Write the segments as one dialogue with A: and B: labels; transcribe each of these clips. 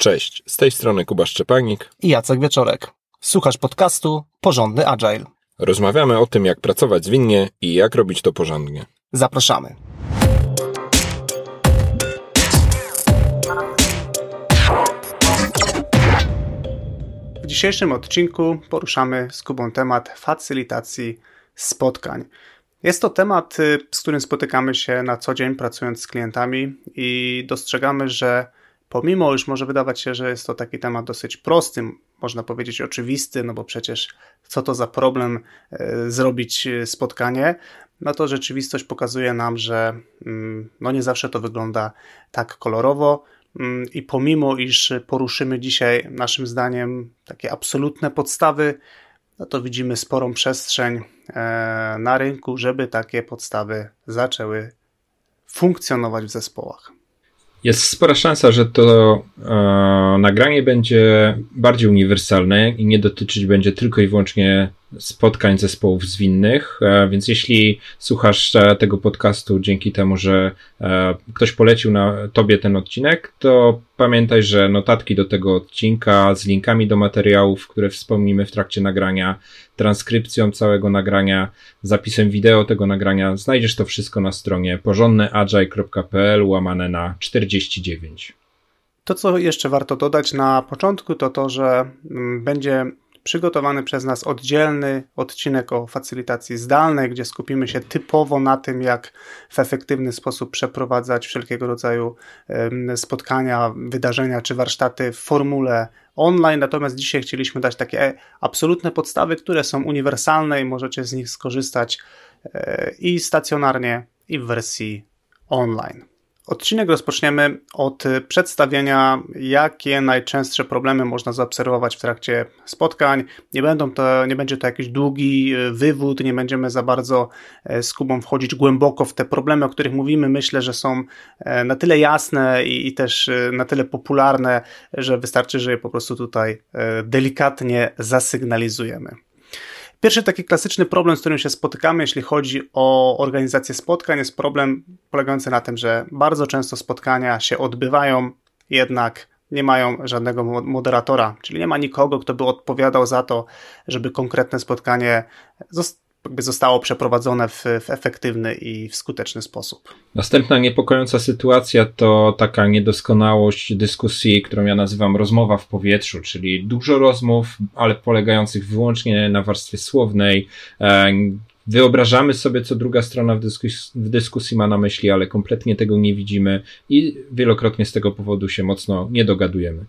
A: Cześć, z tej strony Kuba Szczepanik
B: i Jacek Wieczorek. Słuchasz podcastu Porządny Agile.
A: Rozmawiamy o tym, jak pracować zwinnie i jak robić to porządnie.
B: Zapraszamy. W dzisiejszym odcinku poruszamy z Kubą temat facylitacji spotkań. Jest to temat, y, z którym spotykamy się na co dzień pracując z klientami i dostrzegamy, że pomimo już może wydawać się, że jest to taki temat dosyć prosty, można powiedzieć oczywisty, no bo przecież co to za problem e, zrobić e, spotkanie, no to rzeczywistość pokazuje nam, że mm, no nie zawsze to wygląda tak kolorowo. Mm, I pomimo, iż poruszymy dzisiaj naszym zdaniem takie absolutne podstawy, no to widzimy sporą przestrzeń e, na rynku, żeby takie podstawy zaczęły funkcjonować w zespołach.
C: Jest spora szansa, że to e, nagranie będzie bardziej uniwersalne i nie dotyczyć będzie tylko i wyłącznie spotkań zespołów zwinnych, e, więc jeśli słuchasz e, tego podcastu dzięki temu, że e, ktoś polecił na tobie ten odcinek, to pamiętaj, że notatki do tego odcinka z linkami do materiałów, które wspomnimy w trakcie nagrania, transkrypcją całego nagrania, zapisem wideo tego nagrania, znajdziesz to wszystko na stronie porządneagile.pl łamane na 49.
B: To, co jeszcze warto dodać na początku, to to, że mm, będzie przygotowany przez nas oddzielny odcinek o facylitacji zdalnej, gdzie skupimy się typowo na tym, jak w efektywny sposób przeprowadzać wszelkiego rodzaju spotkania, wydarzenia czy warsztaty w formule online. Natomiast dzisiaj chcieliśmy dać takie absolutne podstawy, które są uniwersalne i możecie z nich skorzystać e, i stacjonarnie, i w wersji online. Odcinek rozpoczniemy od przedstawienia, jakie najczęstsze problemy można zaobserwować w trakcie spotkań. Nie, będą to, nie będzie to jakiś długi e, wywód, nie będziemy za bardzo e, z Kubą wchodzić głęboko w te problemy, o których mówimy. Myślę, że są e, na tyle jasne i, i też na tyle popularne, że wystarczy, że je po prostu tutaj delikatnie zasygnalizujemy. Pierwszy taki klasyczny problem, z którym się spotykamy, jeśli chodzi o organizację spotkań, jest problem polegający na tym, że bardzo często spotkania się odbywają, jednak nie mają żadnego moderatora, czyli nie ma nikogo, kto by odpowiadał za to, żeby konkretne spotkanie jakby zostało przeprowadzone w, w, efektywny i w skuteczny sposób.
C: Następna niepokojąca sytuacja to taka niedoskonałość dyskusji, którą ja nazywam rozmowa w powietrzu, czyli dużo rozmów, ale polegających wyłącznie na warstwie słownej. E, wyobrażamy sobie, co druga strona w w dyskusji ma na myśli, ale kompletnie tego nie widzimy i wielokrotnie z tego powodu się mocno nie dogadujemy.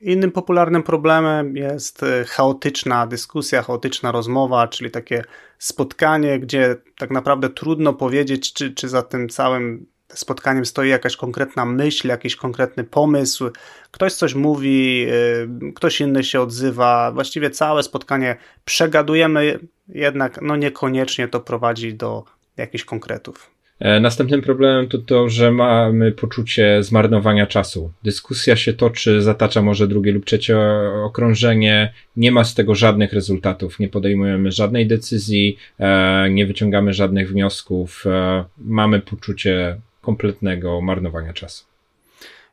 B: Innym popularnym problemem jest e, chaotyczna dyskusja, chaotyczna rozmowa, czyli takie spotkanie, gdzie tak naprawdę trudno powiedzieć, czy, czy za tym całym spotkaniem stoi jakaś konkretna myśl, jakiś konkretny pomysł. Ktoś coś mówi, e, ktoś inny się odzywa. Właściwie całe spotkanie przegadujemy, jednak no niekoniecznie to prowadzi do jakichś konkretów.
C: E, następnym problemem to to, że mamy poczucie zmarnowania czasu. Dyskusja się toczy, zatacza może drugie lub trzecie okrążenie, nie ma z tego żadnych rezultatów, nie podejmujemy żadnej decyzji, e, nie wyciągamy żadnych wniosków, e, mamy poczucie kompletnego marnowania czasu.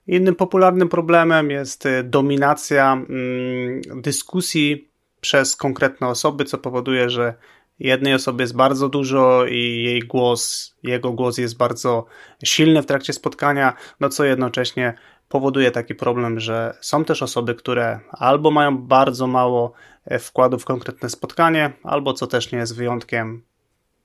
B: Innym popularnym problemem jest dominacja mm, dyskusji przez konkretne osoby, co powoduje, że jednej osoby jest bardzo dużo i jej głos, jego głos jest bardzo silny w trakcie spotkania, no co jednocześnie powoduje taki problem, że są też osoby, które albo mają bardzo mało e, wkładu w konkretne spotkanie, albo co też nie jest wyjątkiem,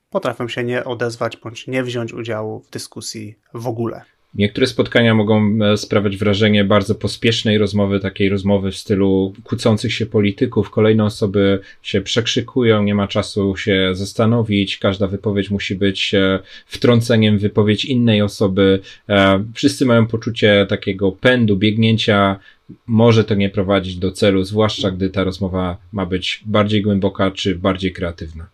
B: potrafią się nie odezwać bądź nie wziąć udziału w dyskusji w ogóle.
C: Niektóre spotkania mogą e, sprawiać wrażenie bardzo pospiesznej rozmowy, takiej rozmowy w stylu kłócących się polityków. Kolejne osoby się przekrzykują, nie ma czasu się zastanowić. Każda wypowiedź musi być e, wtrąceniem wypowiedź innej osoby. E, wszyscy mają poczucie takiego pędu, biegnięcia. Może to nie prowadzić do celu, zwłaszcza gdy ta rozmowa ma być bardziej głęboka czy bardziej kreatywna.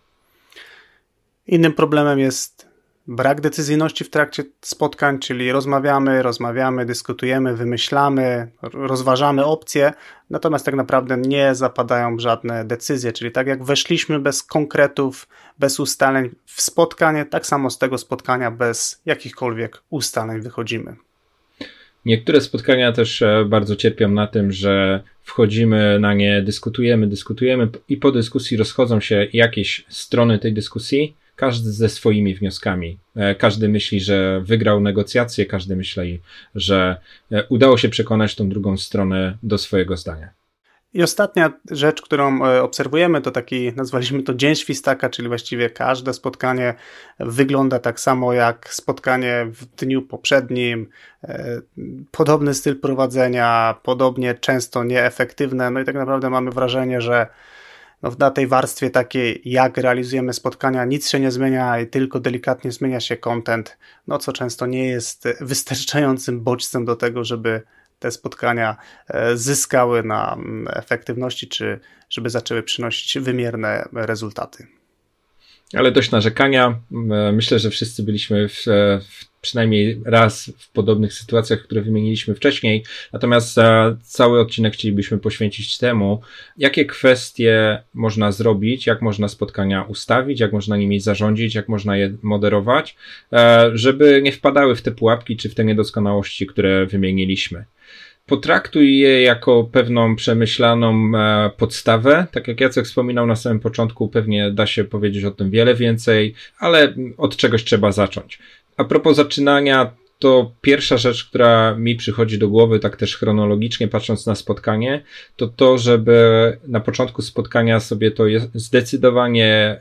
B: Innym problemem jest brak decyzyjności w trakcie spotkań, czyli rozmawiamy, rozmawiamy, dyskutujemy, wymyślamy, rozważamy opcje, natomiast tak naprawdę nie zapadają żadne decyzje, czyli tak jak weszliśmy bez konkretów, bez ustaleń w spotkanie, tak samo z tego spotkania bez jakichkolwiek ustaleń wychodzimy.
C: Niektóre spotkania też e, bardzo cierpią na tym, że wchodzimy na nie, dyskutujemy, dyskutujemy i po dyskusji rozchodzą się jakieś strony tej dyskusji, każdy ze swoimi wnioskami. E, każdy myśli, że wygrał negocjacje, każdy myśli, że e, udało się przekonać tą drugą stronę do swojego zdania.
B: I ostatnia rzecz, którą e, obserwujemy, to taki, nazwaliśmy to dzień świstaka, czyli właściwie każde spotkanie wygląda tak samo jak spotkanie w dniu poprzednim. Podobny styl prowadzenia, podobnie często nieefektywne. No i tak naprawdę mamy wrażenie, że no na tej warstwie takiej, jak realizujemy spotkania, nic się nie zmienia i tylko delikatnie zmienia się content, no co często nie jest wystarczającym bodźcem do tego, żeby te spotkania e, zyskały na mm, efektywności, czy żeby zaczęły przynosić wymierne rezultaty.
C: Ale dość narzekania. E, myślę, że wszyscy byliśmy w, e, w przynajmniej raz w podobnych sytuacjach, które wymieniliśmy wcześniej. Natomiast cały odcinek chcielibyśmy poświęcić temu, jakie kwestie można zrobić, jak można spotkania ustawić, jak można nimi zarządzić, jak można je moderować, żeby nie wpadały w te pułapki czy w te niedoskonałości, które wymieniliśmy potraktuj je jako pewną przemyślaną e, podstawę. Tak jak Jacek wspominał na samym początku, pewnie da się powiedzieć o tym wiele więcej, ale od czegoś trzeba zacząć. A propos zaczynania, to pierwsza rzecz, która mi przychodzi do głowy, tak też chronologicznie patrząc na spotkanie, to to, żeby na początku spotkania sobie to zdecydowanie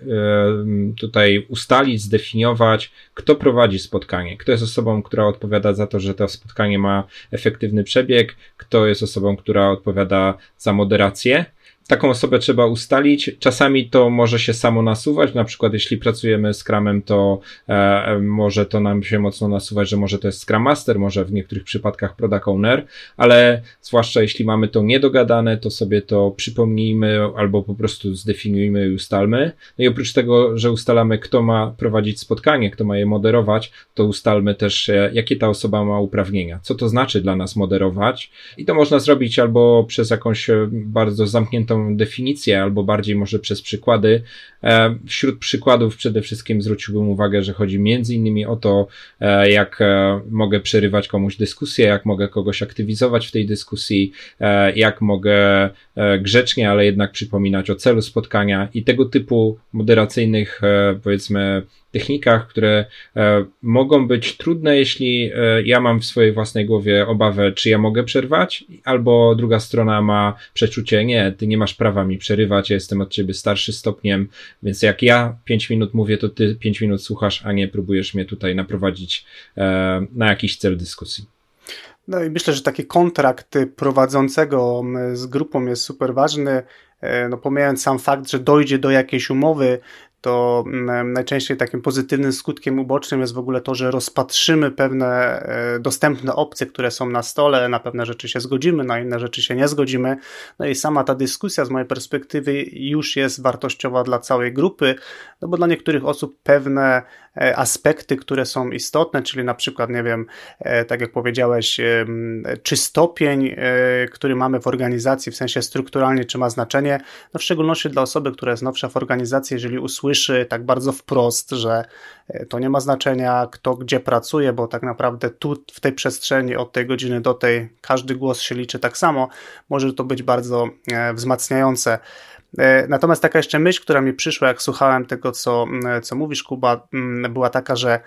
C: tutaj ustalić, zdefiniować, kto prowadzi spotkanie, kto jest osobą, która odpowiada za to, że to spotkanie ma efektywny przebieg, kto jest osobą, która odpowiada za moderację taką osobę trzeba ustalić. Czasami to może się samo nasuwać, na przykład jeśli pracujemy z Scrumem, to e, może to nam się mocno nasuwać, że może to jest Scrum Master, może w niektórych przypadkach Product Owner, ale zwłaszcza jeśli mamy to niedogadane, to sobie to przypomnijmy albo po prostu zdefiniujmy i ustalmy. No i oprócz tego, że ustalamy, kto ma prowadzić spotkanie, kto ma je moderować, to ustalmy też, e, jakie ta osoba ma uprawnienia, co to znaczy dla nas moderować i to można zrobić albo przez jakąś e, bardzo zamkniętą definicję, albo bardziej może przez przykłady. E, wśród przykładów przede wszystkim zwróciłbym uwagę, że chodzi między innymi o to, e, jak e, mogę przerywać komuś dyskusję, jak mogę kogoś aktywizować w tej dyskusji, jak mogę grzecznie, ale jednak przypominać o celu spotkania i tego typu moderacyjnych, powiedzmy, technikach, które e, mogą być trudne, jeśli e, ja mam w swojej własnej głowie obawę, czy ja mogę przerwać, albo druga strona ma przeczucie, nie, ty nie masz prawa mi przerywać, ja jestem od ciebie starszy stopniem, więc jak ja 5 minut mówię, to ty 5 minut słuchasz, a nie próbujesz mnie tutaj naprowadzić e, na jakiś cel dyskusji.
B: No i myślę, że taki kontrakt prowadzącego z grupą jest super ważny. No, pomijając sam fakt, że dojdzie do jakiejś umowy, to mm, najczęściej takim pozytywnym skutkiem ubocznym jest w ogóle to, że rozpatrzymy pewne e, dostępne opcje, które są na stole, na pewne rzeczy się zgodzimy, na inne rzeczy się nie zgodzimy. No i sama ta dyskusja z mojej perspektywy już jest wartościowa dla całej grupy, no bo dla niektórych osób pewne aspekty, które są istotne, czyli na przykład, nie wiem, e, tak jak powiedziałeś, czy stopień, który mamy w organizacji, w sensie strukturalnie, czy ma znaczenie, no w szczególności dla osoby, która jest nowsza w organizacji, jeżeli usłyszy słyszy tak bardzo wprost, że e, to nie ma znaczenia, kto gdzie pracuje, bo tak naprawdę tu w tej przestrzeni od tej godziny do tej każdy głos się liczy tak samo, może to być bardzo e, wzmacniające. E, natomiast taka jeszcze myśl, która mi przyszła, jak słuchałem tego, co, co mówisz, Kuba, była taka, że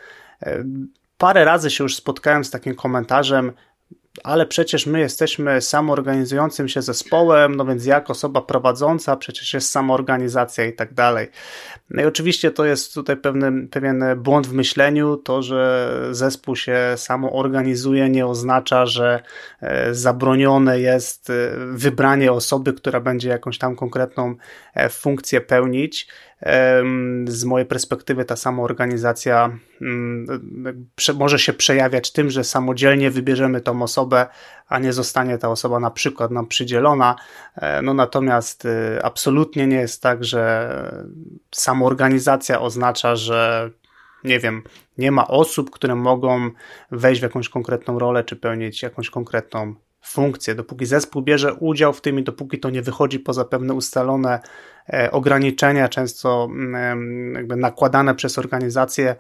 B: parę razy się już spotkałem z takim komentarzem, ale przecież my jesteśmy samoorganizującym się zespołem, no więc jak osoba prowadząca, przecież jest samoorganizacja i tak dalej. No i oczywiście to jest tutaj pewien, pewien błąd w myśleniu, to, że zespół się samoorganizuje nie oznacza, że e, zabronione jest e, wybranie osoby, która będzie jakąś tam konkretną e, funkcję pełnić z mojej perspektywy ta samoorganizacja mm, może się przejawiać tym, że samodzielnie wybierzemy tą osobę, a nie zostanie ta osoba na przykład nam przydzielona. E, no natomiast y, absolutnie nie jest tak, że samoorganizacja oznacza, że nie wiem, nie ma osób, które mogą wejść w jakąś konkretną rolę czy pełnić jakąś konkretną funkcję. Dopóki zespół bierze udział w tym i dopóki to nie wychodzi poza pewne ustalone e, ograniczenia, często mm, jakby nakładane przez organizację,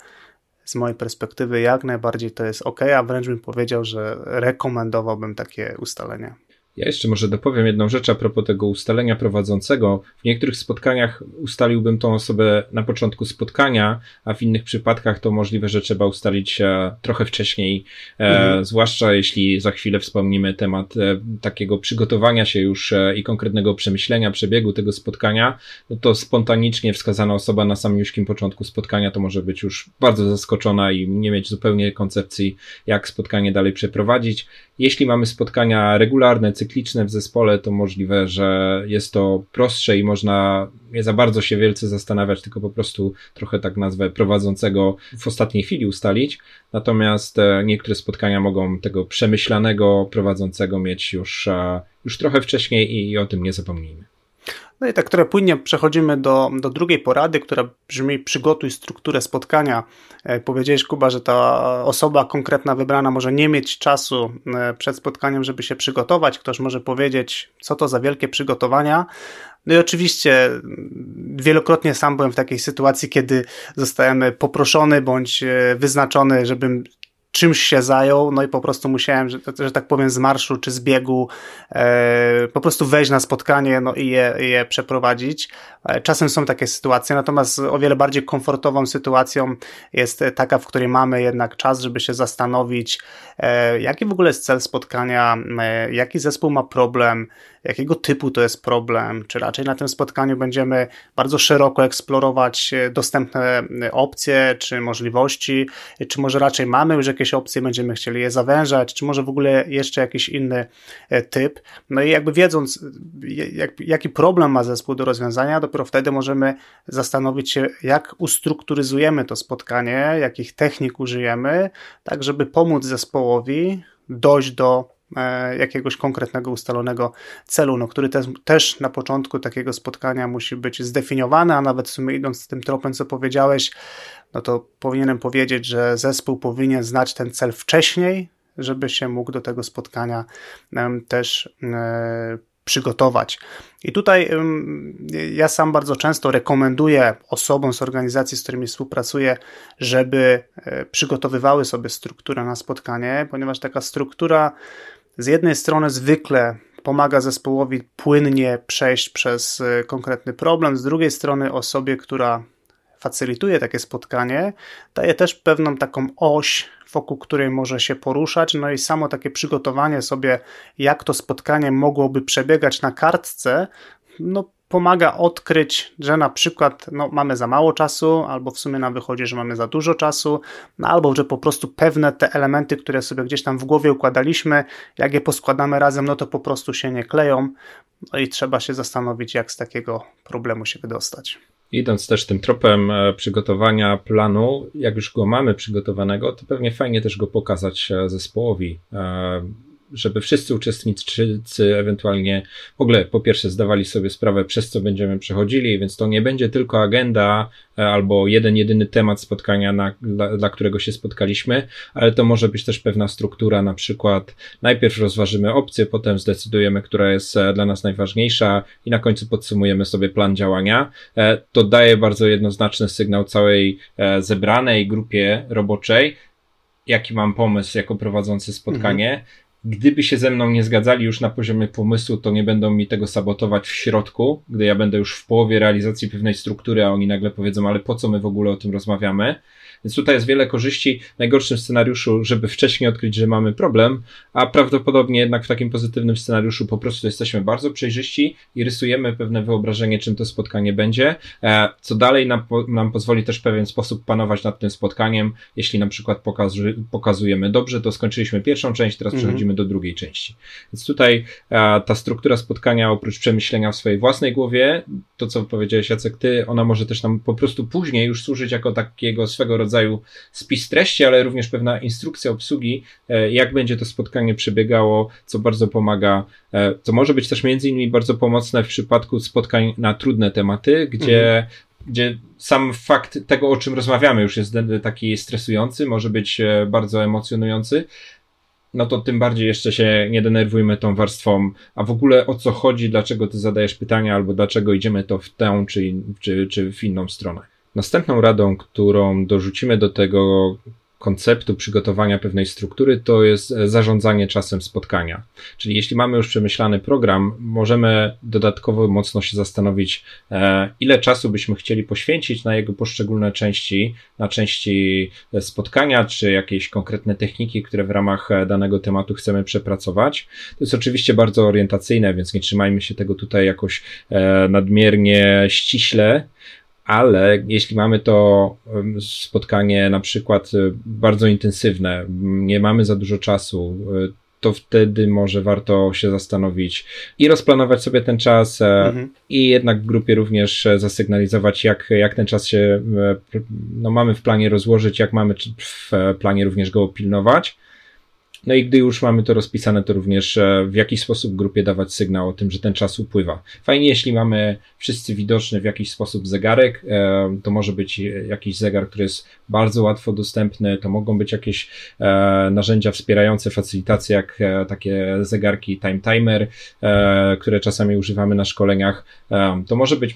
B: z mojej perspektywy jak najbardziej to jest ok, a wręcz bym powiedział, że rekomendowałbym takie ustalenia.
C: Ja jeszcze może dopowiem jedną rzecz a propos tego ustalenia prowadzącego. W niektórych spotkaniach ustaliłbym tą osobę na początku spotkania, a w innych przypadkach to możliwe, że trzeba ustalić trochę wcześniej, e, mhm. zwłaszcza jeśli za chwilę wspomnimy temat e, takiego przygotowania się już e, i konkretnego przemyślenia przebiegu tego spotkania, no to spontanicznie wskazana osoba na samym początku spotkania to może być już bardzo zaskoczona i nie mieć zupełnie koncepcji, jak spotkanie dalej przeprowadzić. Jeśli mamy spotkania regularne, cykliczne w zespole, to możliwe, że jest to prostsze i można nie za bardzo się wielce zastanawiać, tylko po prostu trochę tak nazwę prowadzącego w ostatniej chwili ustalić. Natomiast e, niektóre spotkania mogą tego przemyślanego prowadzącego mieć już, e, już trochę wcześniej i o tym nie zapomnijmy.
B: No i tak, które płynnie przechodzimy do, do drugiej porady, która brzmi przygotuj strukturę spotkania. E, powiedziałeś Kuba, że ta osoba konkretna wybrana może nie mieć czasu e, przed spotkaniem, żeby się przygotować. Ktoś może powiedzieć, co to za wielkie przygotowania. No i oczywiście wielokrotnie sam byłem w takiej sytuacji, kiedy zostajemy poproszony bądź e, wyznaczony, żebym czymś się zajął, no i po prostu musiałem, że, że tak powiem, z marszu czy z biegu e, po prostu wejść na spotkanie no i je, je przeprowadzić. E, czasem są takie sytuacje, natomiast o wiele bardziej komfortową sytuacją jest taka, w której mamy jednak czas, żeby się zastanowić, e, jaki w ogóle jest cel spotkania, e, jaki zespół ma problem, jakiego typu to jest problem, czy raczej na tym spotkaniu będziemy bardzo szeroko eksplorować e, dostępne e, opcje, czy możliwości, czy może raczej mamy już jakieś opcje, będziemy chcieli je zawężać, czy może w ogóle jeszcze jakiś inny e, typ. No i jakby wiedząc, jak, jaki problem ma zespół do rozwiązania, dopiero wtedy możemy zastanowić się, jak ustrukturyzujemy to spotkanie, jakich technik użyjemy, tak żeby pomóc zespołowi dojść do E, jakiegoś konkretnego ustalonego celu, no, który te, też na początku takiego spotkania musi być zdefiniowany, a nawet w sumie idąc tym tropem, co powiedziałeś, no to powinienem powiedzieć, że zespół powinien znać ten cel wcześniej, żeby się mógł do tego spotkania też e, przygotować. I tutaj ja sam bardzo często rekomenduję osobom z organizacji, z którymi współpracuję, żeby e, przygotowywały sobie strukturę na spotkanie, ponieważ taka struktura z jednej strony zwykle pomaga zespołowi płynnie przejść przez y, konkretny problem, z drugiej strony osobie, która facylituje takie spotkanie, daje też pewną taką oś, wokół której może się poruszać, no i samo takie przygotowanie sobie, jak to spotkanie mogłoby przebiegać na kartce, no pomaga odkryć, że na przykład no, mamy za mało czasu, albo w sumie nam wychodzi, że mamy za dużo czasu, no, albo że po prostu pewne te elementy, które sobie gdzieś tam w głowie układaliśmy, jak je poskładamy razem, no to po prostu się nie kleją. No i trzeba się zastanowić, jak z takiego problemu się wydostać.
C: Idąc też tym tropem e, przygotowania planu, jak już go mamy przygotowanego, to pewnie fajnie też go pokazać e, zespołowi e, żeby wszyscy uczestnicy ewentualnie w ogóle po pierwsze zdawali sobie sprawę, przez co będziemy przechodzili, więc to nie będzie tylko agenda e, albo jeden, jedyny temat spotkania, na, dla, dla którego się spotkaliśmy, ale to może być też pewna struktura, na przykład najpierw rozważymy opcję, potem zdecydujemy, która jest e, dla nas najważniejsza i na końcu podsumujemy sobie plan działania. E, to daje bardzo jednoznaczny sygnał całej zebranej grupie roboczej, jaki mam pomysł jako prowadzący spotkanie, mhm gdyby się ze mną nie zgadzali już na poziomie pomysłu, to nie będą mi tego sabotować w środku, gdy ja będę już w połowie realizacji pewnej struktury, a oni nagle powiedzą, ale po co my w ogóle o tym rozmawiamy? Więc tutaj jest wiele korzyści. W najgorszym scenariuszu, żeby wcześniej odkryć, że mamy problem, a prawdopodobnie jednak w takim pozytywnym scenariuszu po prostu jesteśmy bardzo przejrzyści i rysujemy pewne wyobrażenie, czym to spotkanie będzie, e, co dalej nam, nam pozwoli też w pewien sposób panować nad tym spotkaniem. Jeśli na przykład pokazujemy dobrze, to skończyliśmy pierwszą część, teraz mhm. przechodzimy do drugiej części. Więc tutaj e, ta struktura spotkania, oprócz przemyślenia w swojej własnej głowie, to co powiedziałeś Jacek, ty, ona może też nam po prostu później już służyć jako takiego swego rodzaju rodzaju spis treści, ale również pewna instrukcja obsługi, e, jak będzie to spotkanie przebiegało, co bardzo pomaga, e, co może być też między innymi bardzo pomocne w przypadku spotkań na trudne tematy, gdzie mhm. gdzie sam fakt tego, o czym rozmawiamy, już jest taki stresujący, może być e, bardzo emocjonujący, no to tym bardziej jeszcze się nie denerwujmy tą warstwą, a w ogóle o co chodzi, dlaczego ty zadajesz pytania, albo dlaczego idziemy to w tę czy, czy, czy w inną stronę. Następną radą, którą dorzucimy do tego konceptu przygotowania pewnej struktury, to jest e, zarządzanie czasem spotkania. Czyli jeśli mamy już przemyślany program, możemy dodatkowo mocno się zastanowić, e, ile czasu byśmy chcieli poświęcić na jego poszczególne części, na części e, spotkania, czy jakieś konkretne techniki, które w ramach danego tematu chcemy przepracować. To jest oczywiście bardzo orientacyjne, więc nie trzymajmy się tego tutaj jakoś nadmiernie ściśle, ale jeśli mamy to spotkanie na przykład y, bardzo intensywne, nie mamy za dużo czasu, y, to wtedy może warto się zastanowić i rozplanować sobie ten czas e, mhm. i jednak w grupie również e, zasygnalizować, jak, jak ten czas się e, no, mamy w planie rozłożyć, jak mamy w planie również go opilnować. No i gdy już mamy to rozpisane, to również e, w jakiś sposób grupie dawać sygnał o tym, że ten czas upływa. Fajnie, jeśli mamy wszyscy widoczny w jakiś sposób zegarek, e, to może być jakiś zegar, który jest bardzo łatwo dostępny, to mogą być jakieś e, narzędzia wspierające facylitację, jak takie zegarki time timer, które czasami używamy na szkoleniach. To może być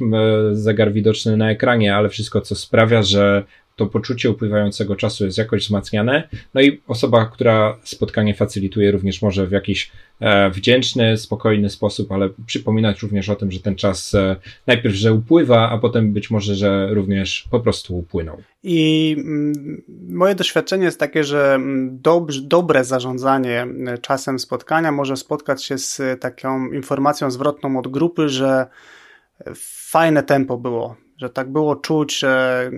C: zegar widoczny na ekranie, ale wszystko, co sprawia, że to poczucie upływającego czasu jest jakoś wzmacniane. No i osoba, która spotkanie facylituje, również może w jakiś e, wdzięczny, spokojny sposób, ale przypominać również o tym, że ten czas e, najpierw, że upływa, a potem być może, że również po prostu upłynął.
B: I mm, moje doświadczenie jest takie, że mm, dobrze, dobre zarządzanie e, czasem spotkania może spotkać się z taką informacją zwrotną od grupy, że fajne tempo było że tak było czuć, że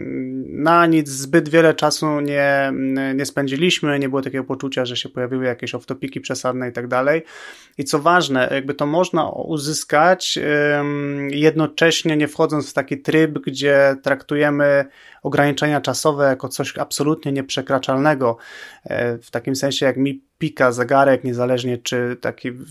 B: na nic zbyt wiele czasu nie, nie spędziliśmy, nie było takiego poczucia, że się pojawiły jakieś off-topiki przesadne i tak dalej. I co ważne, jakby to można uzyskać jednocześnie nie wchodząc w taki tryb, gdzie traktujemy ograniczenia czasowe jako coś absolutnie nieprzekraczalnego. E, w takim sensie, jak mi pika zegarek, niezależnie czy taki w,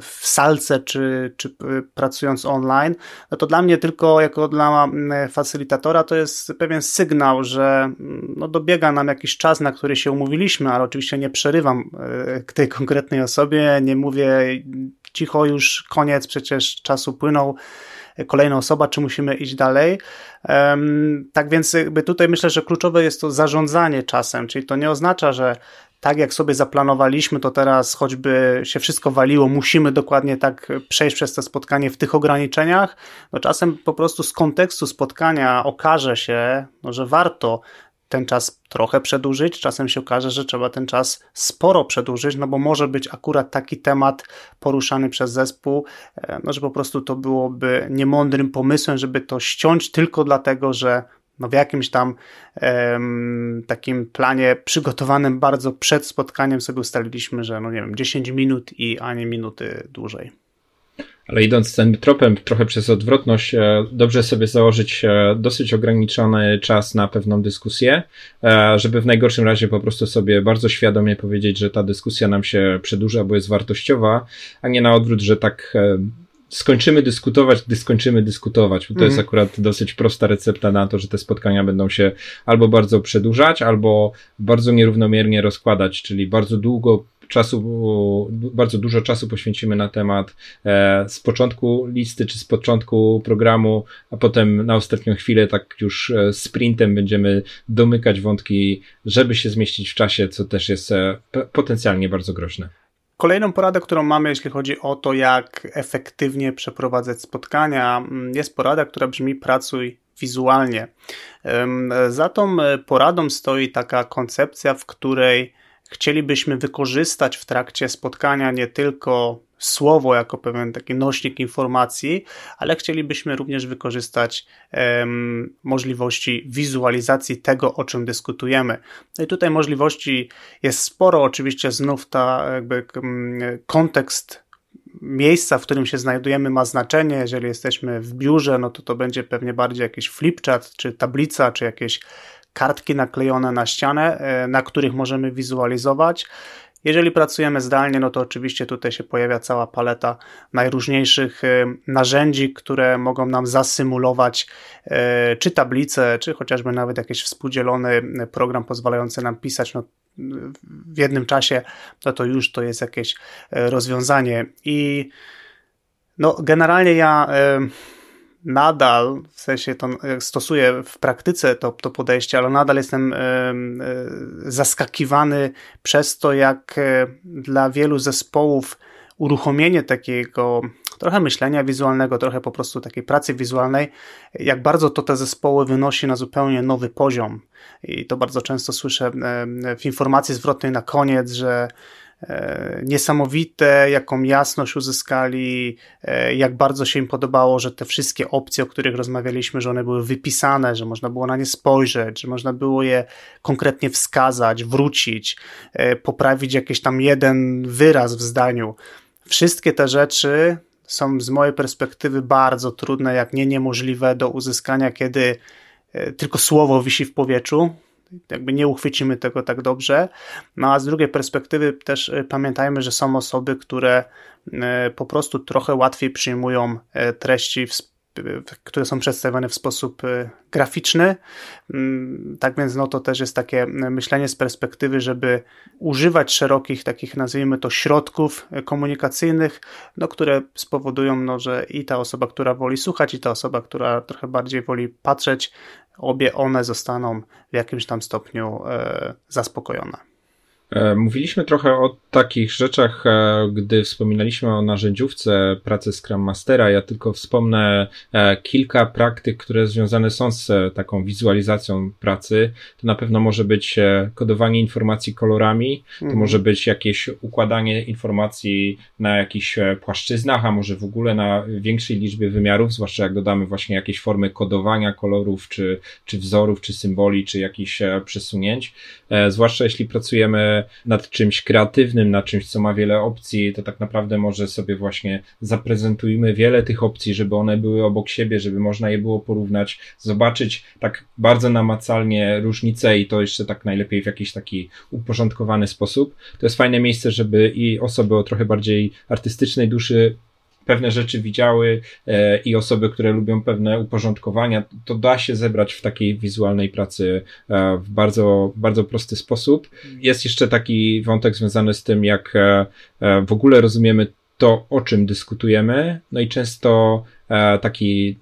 B: w salce, czy, czy pracując online, no to dla mnie tylko jako dla facylitatora to jest pewien sygnał, że no dobiega nam jakiś czas, na który się umówiliśmy, ale oczywiście nie przerywam e, tej konkretnej osobie, nie mówię cicho już, koniec, przecież czasu płynął, kolejna osoba, czy musimy iść dalej. Tak więc jakby tutaj myślę, że kluczowe jest to zarządzanie czasem, czyli to nie oznacza, że tak jak sobie zaplanowaliśmy, to teraz choćby się wszystko waliło, musimy dokładnie tak przejść przez to spotkanie w tych ograniczeniach. No czasem po prostu z kontekstu spotkania okaże się, no, że warto ten czas trochę przedłużyć, czasem się okaże, że trzeba ten czas sporo przedłużyć, no bo może być akurat taki temat poruszany przez zespół, e, no że po prostu to byłoby niemądrym pomysłem, żeby to ściąć tylko dlatego, że no w jakimś tam takim planie przygotowanym bardzo przed spotkaniem sobie ustaliliśmy, że no nie wiem, 10 minut i ani minuty dłużej.
C: Ale idąc tym tropem trochę przez odwrotność, e, dobrze sobie założyć e, dosyć ograniczony czas na pewną dyskusję, e, żeby w najgorszym razie po prostu sobie bardzo świadomie powiedzieć, że ta dyskusja nam się przedłuża, bo jest wartościowa, a nie na odwrót, że tak skończymy dyskutować, gdy skończymy dyskutować. Bo to jest mhm. akurat dosyć prosta recepta na to, że te spotkania będą się albo bardzo przedłużać, albo bardzo nierównomiernie rozkładać, czyli bardzo długo czasu, bardzo dużo czasu poświęcimy na temat e, z początku listy czy z początku programu, a potem na ostatnią chwilę tak już e, sprintem będziemy domykać wątki, żeby się zmieścić w czasie, co też jest e, potencjalnie bardzo groźne.
B: Kolejną poradę, którą mamy, jeśli chodzi o to, jak efektywnie przeprowadzać spotkania, mm, jest porada, która brzmi pracuj wizualnie. Za tą poradą stoi taka koncepcja, w której chcielibyśmy wykorzystać w trakcie spotkania nie tylko słowo jako pewien taki nośnik informacji, ale chcielibyśmy również wykorzystać um, możliwości wizualizacji tego, o czym dyskutujemy. No i tutaj możliwości jest sporo, oczywiście znów ta jakby kontekst miejsca, w którym się znajdujemy ma znaczenie. Jeżeli jesteśmy w biurze, no to to będzie pewnie bardziej jakiś flipchart, czy tablica, czy jakieś kartki naklejone na ścianę, e, na których możemy wizualizować. Jeżeli pracujemy zdalnie, no to oczywiście tutaj się pojawia cała paleta najróżniejszych e, narzędzi, które mogą nam zasymulować e, czy tablice, czy chociażby nawet jakiś współdzielony program pozwalający nam pisać no, w jednym czasie, no to już to jest jakieś rozwiązanie. I no, generalnie ja nadal, w sensie to stosuję w praktyce to, to podejście, ale nadal jestem zaskakiwany przez to, jak dla wielu zespołów uruchomienie takiego trochę myślenia wizualnego, trochę po prostu takiej pracy wizualnej, jak bardzo to te zespoły wynosi na zupełnie nowy poziom. I to bardzo często słyszę w informacji zwrotnej na koniec, że e, niesamowite, jaką jasność uzyskali, e, jak bardzo się im podobało, że te wszystkie opcje, o których rozmawialiśmy, że one były wypisane, że można było na nie spojrzeć, że można było je konkretnie wskazać, wrócić, e, poprawić jakiś tam jeden wyraz w zdaniu. Wszystkie te rzeczy są z mojej perspektywy bardzo trudne, jak nie niemożliwe do uzyskania, kiedy e, tylko słowo wisi w powietrzu. Jakby nie uchwycimy tego tak dobrze. No a z drugiej perspektywy też e, pamiętajmy, że są osoby, które e, po prostu trochę łatwiej przyjmują treści w które są przedstawione w sposób graficzny. Mm, tak więc no to też jest takie myślenie z perspektywy, żeby używać szerokich takich nazwijmy to środków komunikacyjnych, no, które spowodują, no, że i ta osoba, która woli słuchać i ta osoba, która trochę bardziej woli patrzeć, obie one zostaną w jakimś tam stopniu e, zaspokojone.
C: E, mówiliśmy trochę o takich rzeczach, e, gdy wspominaliśmy o narzędziówce pracy Scrum Mastera. Ja tylko wspomnę e, kilka praktyk, które związane są z taką wizualizacją pracy. To na pewno może być kodowanie informacji kolorami, to mhm. może być jakieś układanie informacji na jakichś płaszczyznach, a może w ogóle na większej liczbie wymiarów, zwłaszcza jak dodamy właśnie jakieś formy kodowania kolorów, czy, czy wzorów, czy symboli, czy jakichś przesunięć. Zwłaszcza jeśli pracujemy nad czymś kreatywnym, nad czymś, co ma wiele opcji, to tak naprawdę może sobie właśnie zaprezentujmy wiele tych opcji, żeby one były obok siebie, żeby można je było porównać, zobaczyć tak bardzo namacalnie różnice i to jeszcze tak najlepiej w jakiś taki uporządkowany sposób. To jest fajne miejsce, żeby i osoby o trochę bardziej artystycznej duszy pewne rzeczy widziały e, i osoby, które lubią pewne uporządkowania, to da się zebrać w takiej wizualnej pracy e, w bardzo, bardzo prosty sposób. Jest jeszcze taki wątek związany z tym, jak e, w ogóle rozumiemy to, o czym dyskutujemy. No i często taki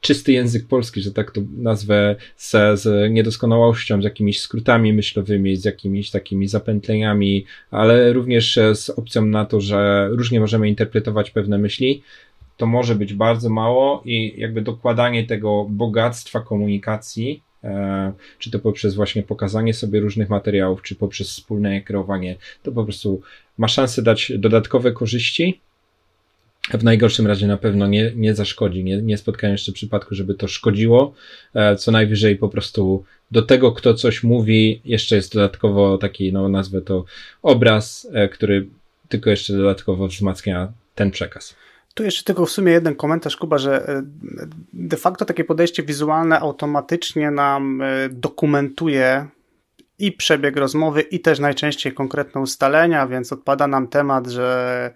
C: czysty język polski, że tak to nazwę, z, z niedoskonałością, z jakimiś skrótami myślowymi, z jakimiś takimi zapętleniami, ale również z opcją na to, że różnie możemy interpretować pewne myśli. To może być bardzo mało i jakby dokładanie tego bogactwa komunikacji e, czy to poprzez właśnie pokazanie sobie różnych materiałów, czy poprzez wspólne kreowanie, to po prostu ma szansę dać dodatkowe korzyści, w najgorszym razie na pewno nie, nie zaszkodzi. Nie, nie spotkałem jeszcze przypadku, żeby to szkodziło. E, co najwyżej po prostu do tego, kto coś mówi, jeszcze jest dodatkowo taki, no nazwę to obraz, e, który tylko jeszcze dodatkowo wzmacnia ten przekaz.
B: Tu jeszcze tylko w sumie jeden komentarz, Kuba, że e, de facto takie podejście wizualne automatycznie nam dokumentuje i przebieg rozmowy, i też najczęściej konkretne ustalenia, więc odpada nam temat, że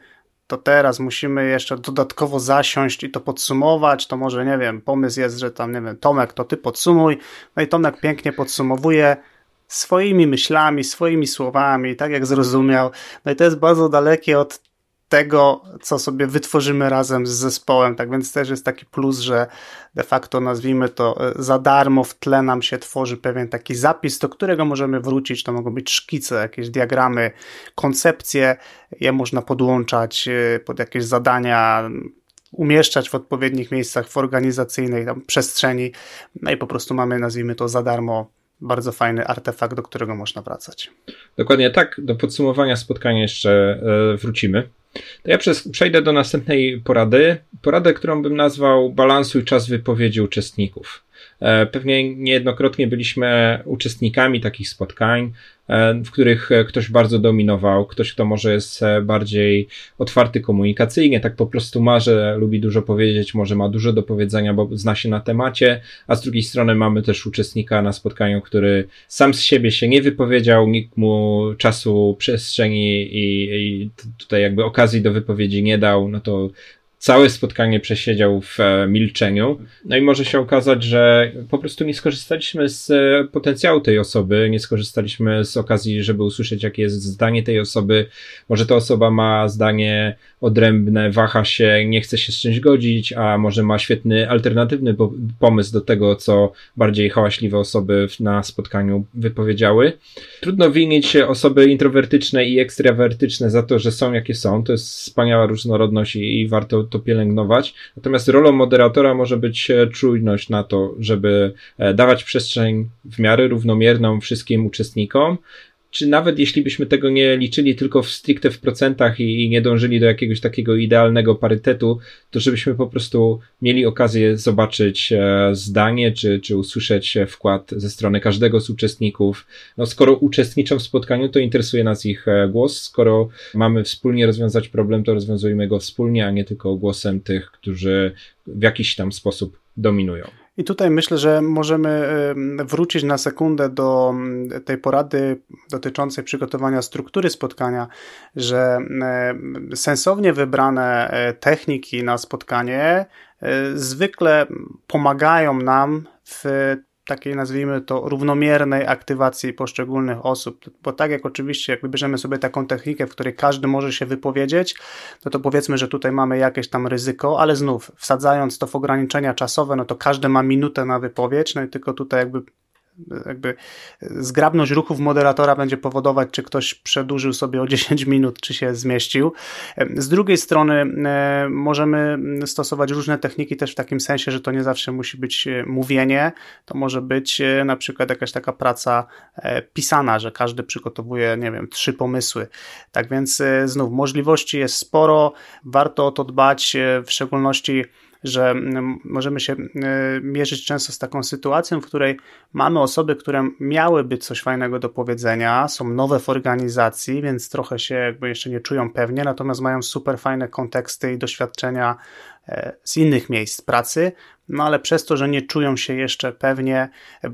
B: to teraz musimy jeszcze dodatkowo zasiąść i to podsumować, to może, nie wiem, pomysł jest, że tam, nie wiem, Tomek, to ty podsumuj, no i Tomek pięknie podsumowuje swoimi myślami, swoimi słowami, tak jak zrozumiał, no i to jest bardzo dalekie od tego, co sobie wytworzymy razem z zespołem. Tak więc też jest taki plus, że de facto nazwijmy to e, za darmo w tle nam się tworzy pewien taki zapis, do którego możemy wrócić. To mogą być szkice, jakieś diagramy, koncepcje. Je można podłączać e, pod jakieś zadania, umieszczać w odpowiednich miejscach w organizacyjnej przestrzeni. No i po prostu mamy, nazwijmy to za darmo, bardzo fajny artefakt, do którego można wracać.
C: Dokładnie tak. Do podsumowania spotkania jeszcze e, wrócimy. To ja przejdę do następnej porady. Poradę, którą bym nazwał balansuj czas wypowiedzi uczestników. E, pewnie niejednokrotnie byliśmy uczestnikami takich spotkań, e, w których e, ktoś bardzo dominował, ktoś, kto może jest bardziej otwarty komunikacyjnie, tak po prostu ma, że lubi dużo powiedzieć, może ma dużo do powiedzenia, bo zna się na temacie, a z drugiej strony mamy też uczestnika na spotkaniu, który sam z siebie się nie wypowiedział, nikt mu czasu, przestrzeni i, i tutaj jakby okazji do wypowiedzi nie dał, no to całe spotkanie przesiedział w e, milczeniu. No i może się okazać, że po prostu nie skorzystaliśmy z e, potencjału tej osoby, nie skorzystaliśmy z okazji, żeby usłyszeć, jakie jest zdanie tej osoby. Może ta osoba ma zdanie odrębne, waha się, nie chce się z czymś godzić, a może ma świetny alternatywny pomysł do tego, co bardziej hałaśliwe osoby na spotkaniu wypowiedziały. Trudno winić osoby introwertyczne i ekstrawertyczne za to, że są jakie są. To jest wspaniała różnorodność i, i warto to pielęgnować. Natomiast rolą moderatora może być e, czujność na to, żeby e, dawać przestrzeń w miarę równomierną wszystkim uczestnikom, czy nawet jeśli byśmy tego nie liczyli tylko w stricte w procentach i, i, nie dążyli do jakiegoś takiego idealnego parytetu, to żebyśmy po prostu mieli okazję zobaczyć e, zdanie, czy, czy usłyszeć wkład ze strony każdego z uczestników. No, skoro uczestniczą w spotkaniu, to interesuje nas ich e, głos. Skoro mamy wspólnie rozwiązać problem, to rozwiązujmy go wspólnie, a nie tylko głosem tych, którzy w jakiś tam sposób dominują.
B: I tutaj myślę, że możemy wrócić na sekundę do tej porady dotyczącej przygotowania struktury spotkania, że sensownie wybrane e, techniki na spotkanie e, zwykle pomagają nam w takiej nazwijmy to równomiernej aktywacji poszczególnych osób, bo tak jak oczywiście jak wybierzemy sobie taką technikę, w której każdy może się wypowiedzieć, no to powiedzmy, że tutaj mamy jakieś tam ryzyko, ale znów wsadzając to w ograniczenia czasowe, no to każdy ma minutę na wypowiedź, no i tylko tutaj jakby jakby zgrabność ruchów moderatora będzie powodować, czy ktoś przedłużył sobie o 10 minut, czy się zmieścił. Z drugiej strony e, możemy stosować różne techniki też w takim sensie, że to nie zawsze musi być e, mówienie, to może być e, na przykład jakaś taka praca pisana, że każdy przygotowuje, nie wiem, trzy pomysły. Tak więc znów możliwości jest sporo, warto o to dbać, w szczególności że możemy się y, mierzyć często z taką sytuacją, w której mamy osoby, które miałyby coś fajnego do powiedzenia, są nowe w organizacji, więc trochę się jakby jeszcze nie czują pewnie, natomiast mają super fajne konteksty i doświadczenia e, z innych miejsc pracy, no ale przez to, że nie czują się jeszcze pewnie,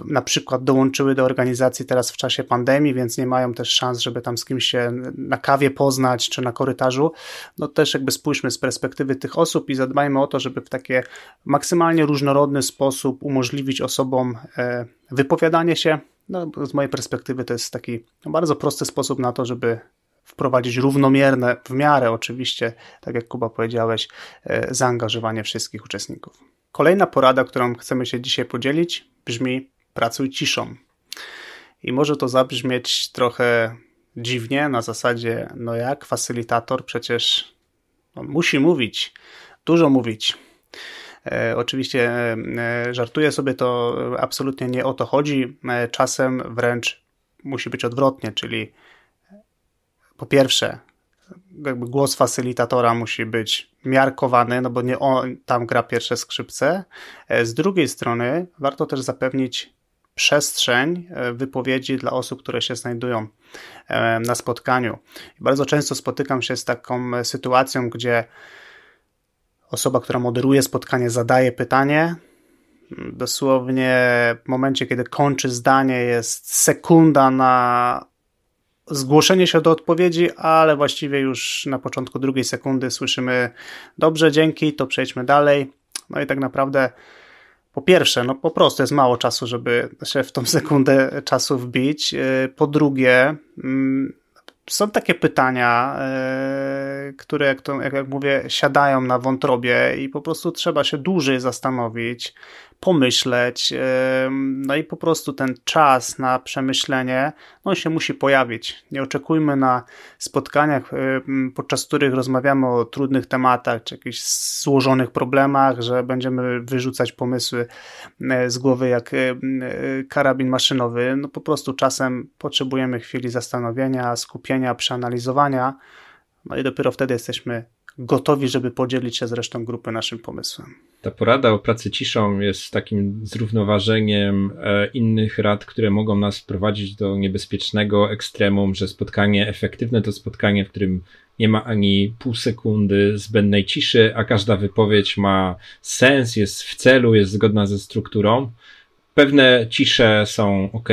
B: na przykład dołączyły do organizacji teraz w czasie pandemii, więc nie mają też szans, żeby tam z kimś się na kawie poznać czy na korytarzu, no też jakby spójrzmy z perspektywy tych osób i zadbajmy o to, żeby w taki maksymalnie różnorodny sposób umożliwić osobom e, wypowiadanie się. No, z mojej perspektywy to jest taki bardzo prosty sposób na to, żeby wprowadzić równomierne, w miarę oczywiście, tak jak Kuba powiedziałeś, e, zaangażowanie wszystkich uczestników. Kolejna porada, którą chcemy się dzisiaj podzielić, brzmi: pracuj ciszą. I może to zabrzmieć trochę dziwnie, na zasadzie, no jak, facylitator przecież musi mówić, dużo mówić. E, oczywiście e, e, żartuję sobie, to absolutnie nie o to chodzi. E, czasem wręcz musi być odwrotnie, czyli po pierwsze, jakby głos facylitatora musi być miarkowany, no bo nie on tam gra pierwsze skrzypce. E, z drugiej strony warto też zapewnić przestrzeń e, wypowiedzi dla osób, które się znajdują e, na spotkaniu. Bardzo często spotykam się z taką sytuacją, gdzie osoba, która moderuje spotkanie, zadaje pytanie. Dosłownie w momencie, kiedy kończy zdanie, jest sekunda na zgłoszenie się do odpowiedzi, ale właściwie już na początku drugiej sekundy słyszymy dobrze, dzięki, to przejdźmy dalej. No i tak naprawdę po pierwsze, no po prostu jest mało czasu, żeby się w tą sekundę czasu wbić. Y, po drugie, mm, są takie pytania, y, które, jak, to, jak mówię, siadają na wątrobie i po prostu trzeba się dłużej zastanowić, pomyśleć, no i po prostu ten czas na przemyślenie, no się musi pojawić. Nie oczekujmy na spotkaniach, podczas których rozmawiamy o trudnych tematach, czy jakichś złożonych problemach, że będziemy wyrzucać pomysły e, z głowy jak e, karabin maszynowy. No po prostu czasem potrzebujemy chwili zastanowienia, skupienia, przeanalizowania, no i dopiero wtedy jesteśmy gotowi, żeby podzielić się z resztą grupy naszym pomysłem.
C: Ta porada o pracy ciszą jest takim zrównoważeniem e, innych rad, które mogą nas prowadzić do niebezpiecznego ekstremum, że spotkanie efektywne to spotkanie, w którym nie ma ani pół sekundy zbędnej ciszy, a każda wypowiedź ma sens, jest w celu, jest zgodna ze strukturą. Pewne cisze są ok,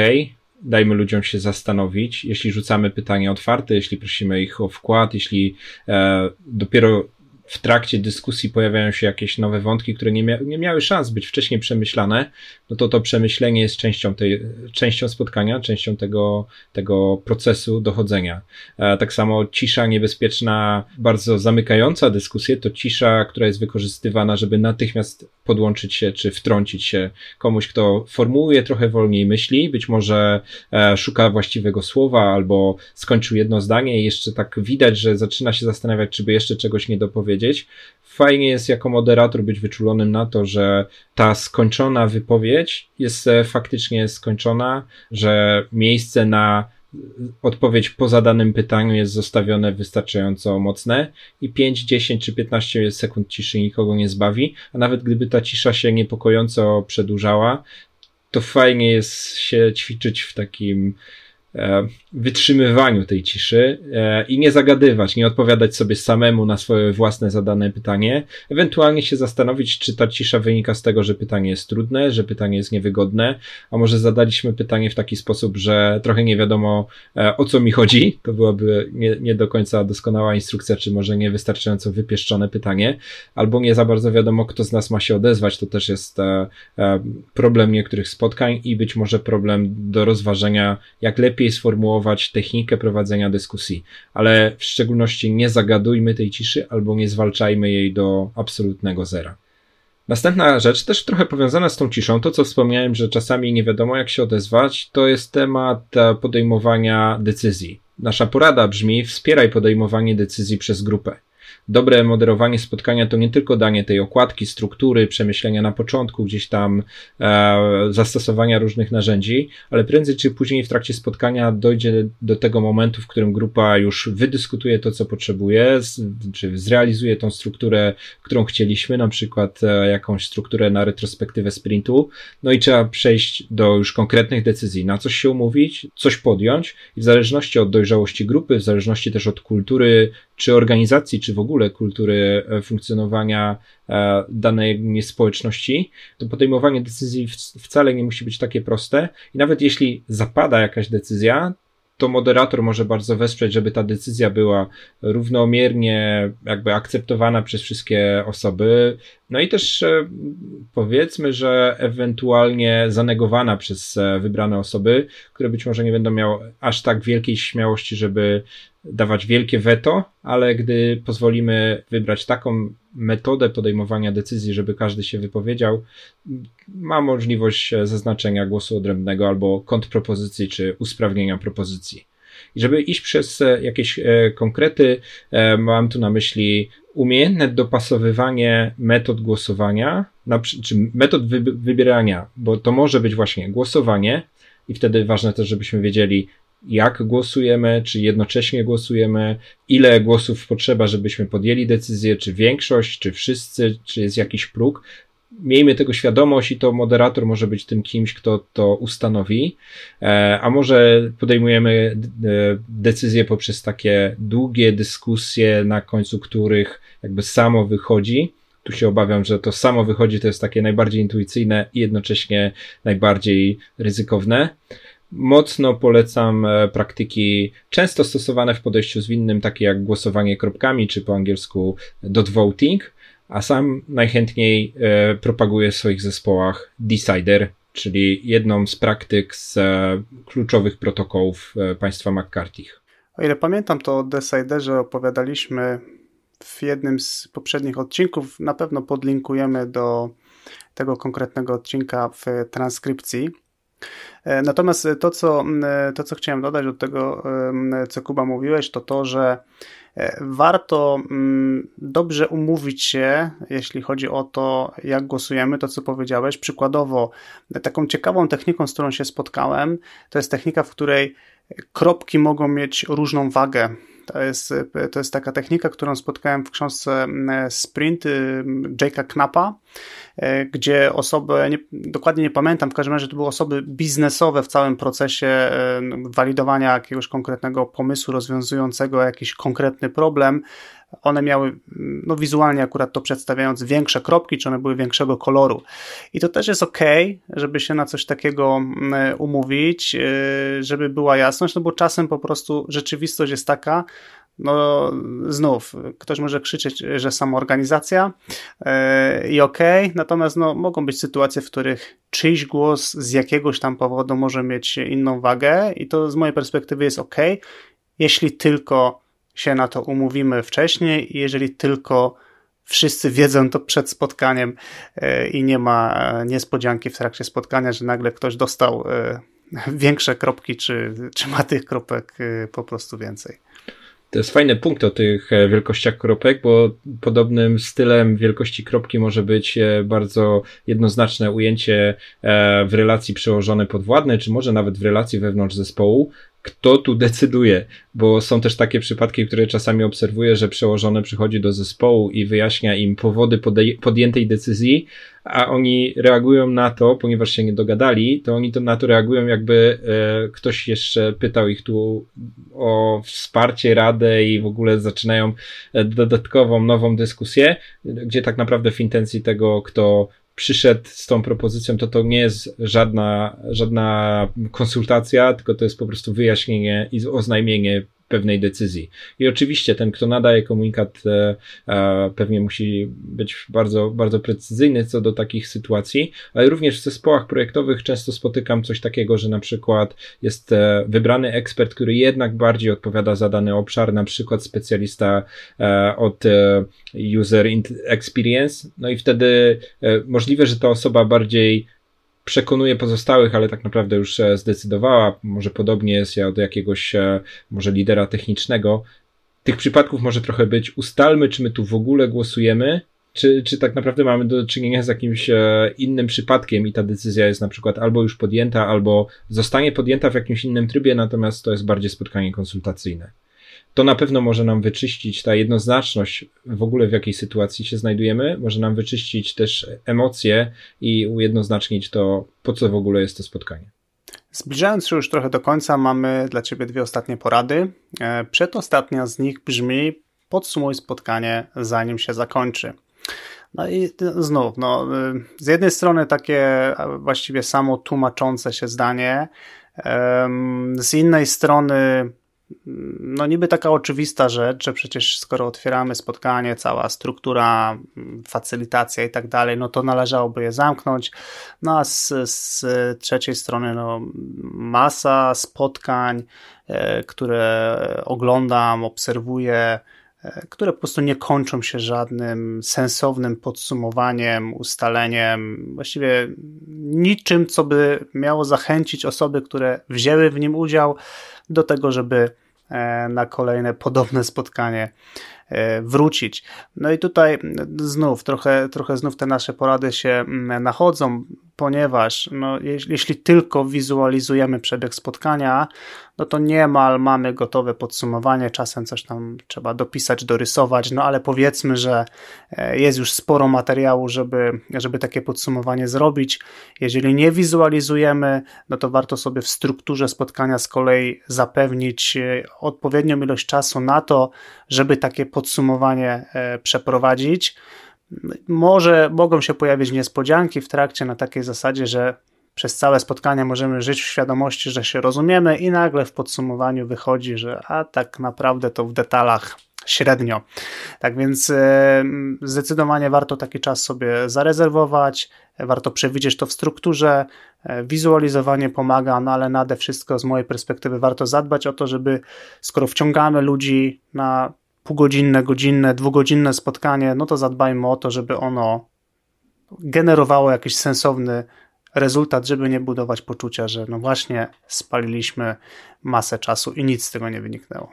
C: dajmy ludziom się zastanowić. Jeśli rzucamy pytania otwarte, jeśli prosimy ich o wkład, jeśli e, dopiero w trakcie dyskusji pojawiają się jakieś nowe wątki, które nie, mia nie miały szans być wcześniej przemyślane, no to to przemyślenie jest częścią, tej, częścią spotkania, częścią tego, tego procesu dochodzenia. E, tak samo cisza niebezpieczna, bardzo zamykająca dyskusję, to cisza, która jest wykorzystywana, żeby natychmiast podłączyć się czy wtrącić się komuś, kto formułuje trochę wolniej myśli, być może e, szuka właściwego słowa albo skończył jedno zdanie i jeszcze tak widać, że zaczyna się zastanawiać, czy by jeszcze czegoś nie dopowiedzieć. Fajnie jest jako moderator być wyczulonym na to, że ta skończona wypowiedź jest e, faktycznie skończona, że miejsce na odpowiedź po zadanym pytaniu jest zostawione wystarczająco mocne i 5, 10 czy 15 sekund ciszy nikogo nie zbawi, a nawet gdyby ta cisza się niepokojąco przedłużała, to fajnie jest się ćwiczyć w takim wytrzymywaniu tej ciszy e, i nie zagadywać, nie odpowiadać sobie samemu na swoje własne zadane pytanie, ewentualnie się zastanowić, czy ta cisza wynika z tego, że pytanie jest trudne, że pytanie jest niewygodne, a może zadaliśmy pytanie w taki sposób, że trochę nie wiadomo e, o co mi chodzi, to byłaby nie, nie do końca doskonała instrukcja, czy może niewystarczająco wypieszczone pytanie, albo nie za bardzo wiadomo, kto z nas ma się odezwać, to też jest problem niektórych spotkań i być może problem do rozważenia, jak lepiej lepiej sformułować technikę prowadzenia dyskusji, ale w szczególności nie zagadujmy tej ciszy albo nie zwalczajmy jej do absolutnego zera. Następna rzecz, też trochę powiązana z tą ciszą, to co wspomniałem, że czasami nie wiadomo jak się odezwać, to jest temat e, podejmowania decyzji. Nasza porada brzmi: wspieraj podejmowanie decyzji przez grupę dobre moderowanie spotkania to nie tylko danie tej okładki, struktury, przemyślenia na początku, gdzieś tam e, zastosowania różnych narzędzi, ale prędzej czy później w trakcie spotkania dojdzie do tego momentu, w którym grupa już wydyskutuje to, co potrzebuje, z, czy zrealizuje tą strukturę, którą chcieliśmy, na przykład e, jakąś strukturę na retrospektywę sprintu, no i trzeba przejść do już konkretnych decyzji, na coś się umówić, coś podjąć i w zależności od dojrzałości grupy, w zależności też od kultury czy organizacji, czy w ogóle kultury e, funkcjonowania e, danej społeczności, to podejmowanie decyzji wcale nie musi być takie proste. I nawet jeśli zapada jakaś decyzja, to moderator może bardzo wesprzeć, żeby ta decyzja była równomiernie jakby akceptowana przez wszystkie osoby. No i też e, powiedzmy, że ewentualnie zanegowana przez wybrane osoby, które być może nie będą miały aż tak wielkiej śmiałości, żeby dawać wielkie weto, ale gdy pozwolimy wybrać taką metodę podejmowania decyzji, żeby każdy się wypowiedział, ma możliwość zaznaczenia głosu odrębnego albo kontrpropozycji czy usprawnienia propozycji. I żeby iść przez e, jakieś e, konkrety, e, mam tu na myśli umiejętne dopasowywanie metod głosowania, czy metod wybierania, bo to może być właśnie głosowanie, i wtedy ważne też, żebyśmy wiedzieli, jak głosujemy, czy jednocześnie głosujemy, ile głosów potrzeba, żebyśmy podjęli decyzję, czy większość, czy wszyscy, czy jest jakiś próg. Miejmy tego świadomość i to moderator może być tym kimś, kto to ustanowi, e, a może podejmujemy e, decyzje poprzez takie długie dyskusje, na końcu których jakby samo wychodzi. Tu się obawiam, że to samo wychodzi to jest takie najbardziej intuicyjne i jednocześnie najbardziej ryzykowne. Mocno polecam e, praktyki często stosowane w podejściu zwinnym, takie jak głosowanie kropkami, czy po angielsku dot voting, a sam najchętniej e, propaguję w swoich zespołach Decider, czyli jedną z praktyk z e, kluczowych protokołów państwa McCarthy.
B: O ile pamiętam, to o Deciderze opowiadaliśmy w jednym z poprzednich odcinków. Na pewno podlinkujemy do tego konkretnego odcinka w transkrypcji. E, natomiast to co, e, to, co chciałem dodać do tego, co Kuba mówiłeś, to to, że e, warto dobrze umówić się, jeśli chodzi o to, jak głosujemy, to co powiedziałeś. Przykładowo, taką ciekawą techniką, z którą się spotkałem, to jest technika, w której kropki mogą mieć różną wagę. To jest, to jest taka technika, którą spotkałem w książce Sprint Jake'a Knappa, E, gdzie osoby, nie, dokładnie nie pamiętam, w każdym razie to były osoby biznesowe w całym procesie e, walidowania jakiegoś konkretnego pomysłu rozwiązującego jakiś konkretny problem. One miały, no wizualnie akurat to przedstawiając, większe kropki, czy one były większego koloru. I to też jest ok, żeby się na coś takiego umówić, e, żeby była jasność, no bo czasem po prostu rzeczywistość jest taka, no znów, ktoś może krzyczeć, że samoorganizacja yy, i okay, natomiast no, mogą być sytuacje, w których czyjś głos z jakiegoś tam powodu może mieć inną wagę i to z mojej perspektywy jest ok, jeśli tylko się na to umówimy wcześniej jeżeli tylko wszyscy wiedzą to przed spotkaniem yy, i nie ma niespodzianki w trakcie spotkania, że nagle ktoś dostał yy, większe kropki, czy, czy ma tych kropek po prostu więcej.
C: To jest fajny punkt o tych e, wielkościach kropek, bo podobnym stylem wielkości kropki może być e, bardzo jednoznaczne ujęcie e, w relacji przełożony podwładny, czy może nawet w relacji wewnątrz zespołu, kto tu decyduje, bo są też takie przypadki, które czasami obserwuję, że przełożony przychodzi do zespołu i wyjaśnia im powody podjętej decyzji, a oni reagują na to, ponieważ się nie dogadali, to oni to na to reagują, jakby e, ktoś jeszcze pytał ich tu o wsparcie, radę i w ogóle zaczynają e, dodatkową, nową dyskusję, gdzie tak naprawdę w intencji tego, kto przyszedł z tą propozycją, to to nie jest żadna, żadna konsultacja, tylko to jest po prostu wyjaśnienie i oznajmienie pewnej decyzji. I oczywiście ten, kto nadaje komunikat, e, e, pewnie musi być bardzo, bardzo precyzyjny co do takich sytuacji, ale również w zespołach projektowych często spotykam coś takiego, że na przykład jest e, wybrany ekspert, który jednak bardziej odpowiada za dany obszar, na przykład specjalista od user experience, no i wtedy możliwe, że ta osoba bardziej przekonuje pozostałych, ale tak naprawdę już e, zdecydowała, może podobnie jest ja od jakiegoś e, może lidera technicznego. Tych przypadków może trochę być. Ustalmy, czy my tu w ogóle głosujemy, czy, czy tak naprawdę mamy do czynienia z jakimś e, innym przypadkiem i ta decyzja jest na przykład albo już podjęta, albo zostanie podjęta w jakimś innym trybie, natomiast to jest bardziej spotkanie konsultacyjne to na pewno może nam wyczyścić ta jednoznaczność w ogóle w jakiej sytuacji się znajdujemy, może nam wyczyścić też emocje i ujednoznacznić to, po co w ogóle jest to spotkanie.
B: Zbliżając się już trochę do końca, mamy dla Ciebie dwie ostatnie porady. E, przedostatnia z nich brzmi: podsumuj spotkanie, zanim się zakończy. No i znów, no, e, z jednej strony takie właściwie samo tłumaczące się zdanie, z innej strony no niby taka oczywista rzecz, że przecież skoro otwieramy spotkanie, cała struktura, facylitacja i tak dalej, no to należałoby je zamknąć. No a z, z trzeciej strony, no masa spotkań, e, które oglądam, obserwuję, które po prostu nie kończą się żadnym sensownym podsumowaniem, ustaleniem, właściwie niczym, co by miało zachęcić osoby, które wzięły w nim udział, do tego, żeby e, na kolejne podobne spotkanie e, wrócić. No i tutaj znów, trochę, trochę znów te nasze porady się mm, nachodzą, ponieważ no, jeśli tylko wizualizujemy przebieg spotkania, no to niemal mamy gotowe podsumowanie, czasem coś tam trzeba dopisać, dorysować, no ale powiedzmy, że e, jest już sporo materiału, żeby, żeby takie podsumowanie zrobić. Jeżeli nie wizualizujemy, no to warto sobie w strukturze spotkania z kolei zapewnić e, odpowiednią ilość czasu na to, żeby takie podsumowanie e, przeprowadzić. Może mogą się pojawić niespodzianki w trakcie na takiej zasadzie, że przez całe spotkanie możemy żyć w świadomości, że się rozumiemy i nagle w podsumowaniu wychodzi, że a tak naprawdę to w detalach średnio. Tak więc e, zdecydowanie warto taki czas sobie zarezerwować, warto przewidzieć to w strukturze. E, wizualizowanie pomaga, no ale nade wszystko z mojej perspektywy warto zadbać o to, żeby skoro wciągamy ludzi na półgodzinne, godzinne, dwugodzinne spotkanie, no to zadbajmy o to, żeby ono generowało jakiś sensowny rezultat, żeby nie budować poczucia, że no właśnie spaliliśmy masę czasu i nic z tego nie wyniknęło.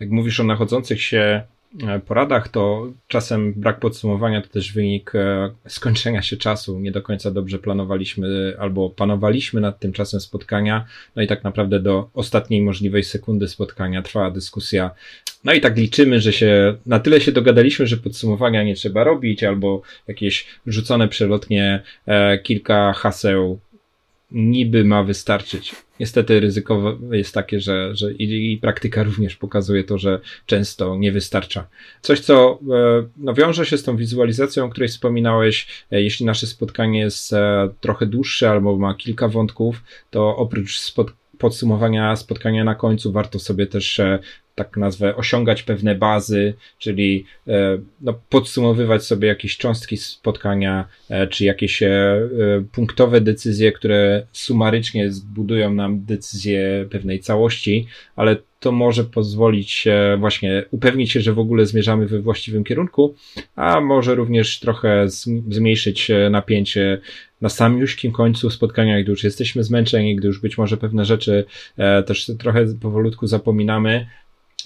C: Jak mówisz o nachodzących się e, poradach, to czasem brak podsumowania to też wynik e, skończenia się czasu. Nie do końca dobrze planowaliśmy albo panowaliśmy nad tym czasem spotkania. No i tak naprawdę do ostatniej możliwej sekundy spotkania trwała dyskusja no i tak liczymy, że się na tyle się dogadaliśmy, że podsumowania nie trzeba robić, albo jakieś rzucone przelotnie e, kilka haseł niby ma wystarczyć. Niestety ryzyko jest takie, że, że i, i, praktyka również pokazuje to, że często nie wystarcza. Coś, co e, no, wiąże się z tą wizualizacją, o której wspominałeś, e, jeśli nasze spotkanie jest e, trochę dłuższe albo ma kilka wątków, to oprócz podsumowania spotkania na końcu warto sobie też tak nazwę, osiągać pewne bazy, czyli e, no, podsumowywać sobie jakieś cząstki spotkania, e, czy jakieś e, punktowe decyzje, które sumarycznie zbudują nam decyzję pewnej całości, ale to może pozwolić właśnie upewnić się, że w ogóle zmierzamy we właściwym kierunku, a może również trochę zmniejszyć napięcie na samiuśkim końcu spotkania, gdy już jesteśmy zmęczeni, gdy już być może pewne rzeczy też trochę powolutku zapominamy,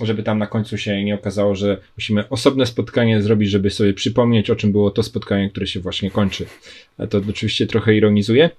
C: żeby tam na końcu się nie okazało, że musimy osobne spotkanie zrobić, żeby sobie przypomnieć, o czym było to spotkanie, które się właśnie kończy. To oczywiście trochę ironizuje.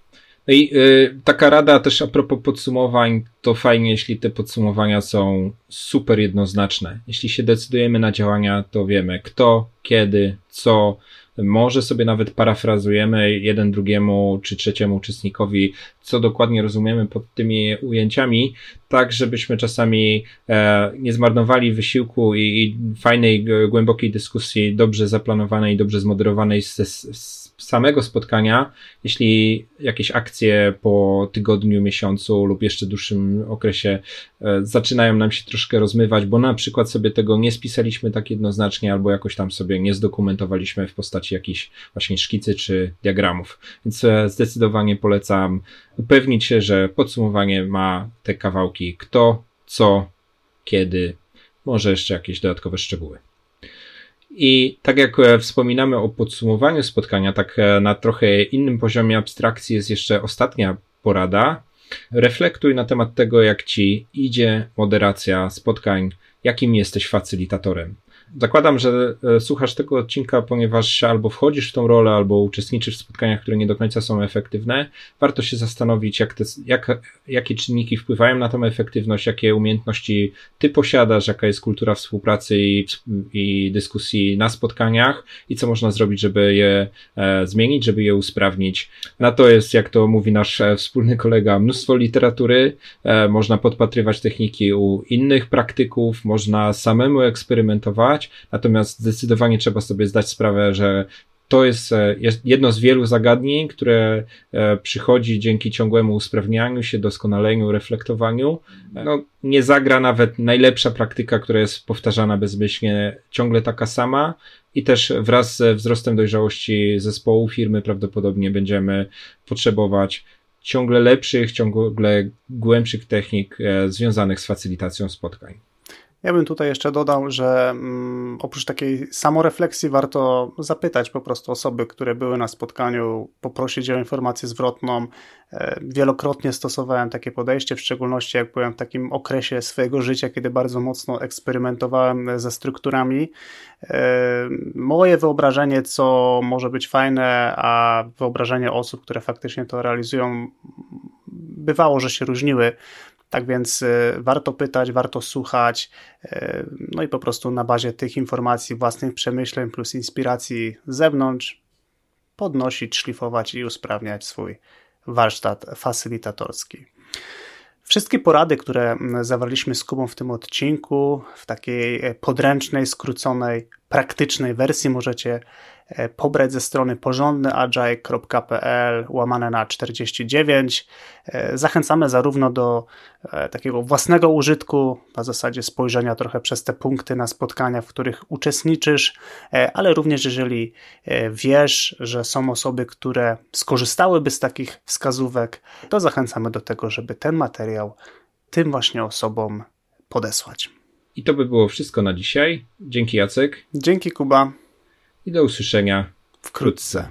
C: No i y, taka rada też a propos podsumowań, to fajnie, jeśli te podsumowania są super jednoznaczne. Jeśli się decydujemy na działania, to wiemy kto, kiedy, co, może sobie nawet parafrazujemy jeden drugiemu czy trzeciemu uczestnikowi, co dokładnie rozumiemy pod tymi ujęciami, tak żebyśmy czasami e, nie zmarnowali wysiłku i, fajnej, głębokiej dyskusji, dobrze zaplanowanej, dobrze zmoderowanej z samego spotkania, jeśli jakieś akcje po tygodniu, miesiącu lub jeszcze dłuższym okresie e, zaczynają nam się troszkę rozmywać, bo na przykład sobie tego nie spisaliśmy tak jednoznacznie, albo jakoś tam sobie nie zdokumentowaliśmy w postaci jakichś właśnie szkicy czy diagramów. Więc e, zdecydowanie polecam upewnić się, że podsumowanie ma te kawałki kto, co, kiedy, może jeszcze jakieś dodatkowe szczegóły. I tak jak e, wspominamy o podsumowaniu spotkania, tak e, na trochę innym poziomie abstrakcji jest jeszcze ostatnia porada. Reflektuj na temat tego, jak ci idzie moderacja spotkań, jakim jesteś facylitatorem. Zakładam, że e, słuchasz tego odcinka, ponieważ albo wchodzisz w tą rolę, albo uczestniczysz w spotkaniach, które nie do końca są efektywne. Warto się zastanowić, jak te, jak, jakie czynniki wpływają na tą efektywność, jakie umiejętności ty posiadasz, jaka jest kultura współpracy i, i dyskusji na spotkaniach i co można zrobić, żeby je e, zmienić, żeby je usprawnić. Na to jest, jak to mówi nasz e, wspólny kolega, mnóstwo literatury. E, można podpatrywać techniki u innych praktyków, można samemu eksperymentować natomiast zdecydowanie trzeba sobie zdać sprawę, że to jest, e, jest jedno z wielu zagadnień, które e, przychodzi dzięki ciągłemu usprawnianiu się, doskonaleniu, reflektowaniu. No, nie zagra nawet najlepsza praktyka, która jest powtarzana bezmyślnie, ciągle taka sama. I też wraz ze wzrostem dojrzałości zespołu firmy prawdopodobnie będziemy potrzebować ciągle lepszych, ciągle głębszych technik e, związanych z facylitacją spotkań.
B: Ja bym tutaj jeszcze dodał, że mm, oprócz takiej samorefleksji warto zapytać po prostu osoby, które były na spotkaniu, poprosić o informację zwrotną. E, wielokrotnie stosowałem takie podejście, w szczególności jak byłem w takim okresie swojego życia, kiedy bardzo mocno eksperymentowałem ze strukturami. E, moje wyobrażenie, co może być fajne, a wyobrażenie osób, które faktycznie to realizują, bywało, że się różniły. Tak więc y, warto pytać, warto słuchać, y, no i po prostu na bazie tych informacji, własnych przemyśleń plus inspiracji z zewnątrz podnosić, szlifować i usprawniać swój warsztat facylitatorski. Wszystkie porady, które mm, zawarliśmy z Kubą w tym odcinku, w takiej e, podręcznej, skróconej, praktycznej wersji możecie pobrać ze strony porządnyagile.pl łamane na 49. E, zachęcamy zarówno do e, takiego własnego użytku, na zasadzie spojrzenia trochę przez te punkty na spotkania, w których uczestniczysz, ale również jeżeli wiesz, że są osoby, które skorzystałyby z takich wskazówek, to zachęcamy do tego, żeby ten materiał tym właśnie osobom podesłać.
C: I to by było wszystko na dzisiaj. Dzięki Jacek.
B: Dzięki Kuba
C: i do usłyszenia
B: wkrótce.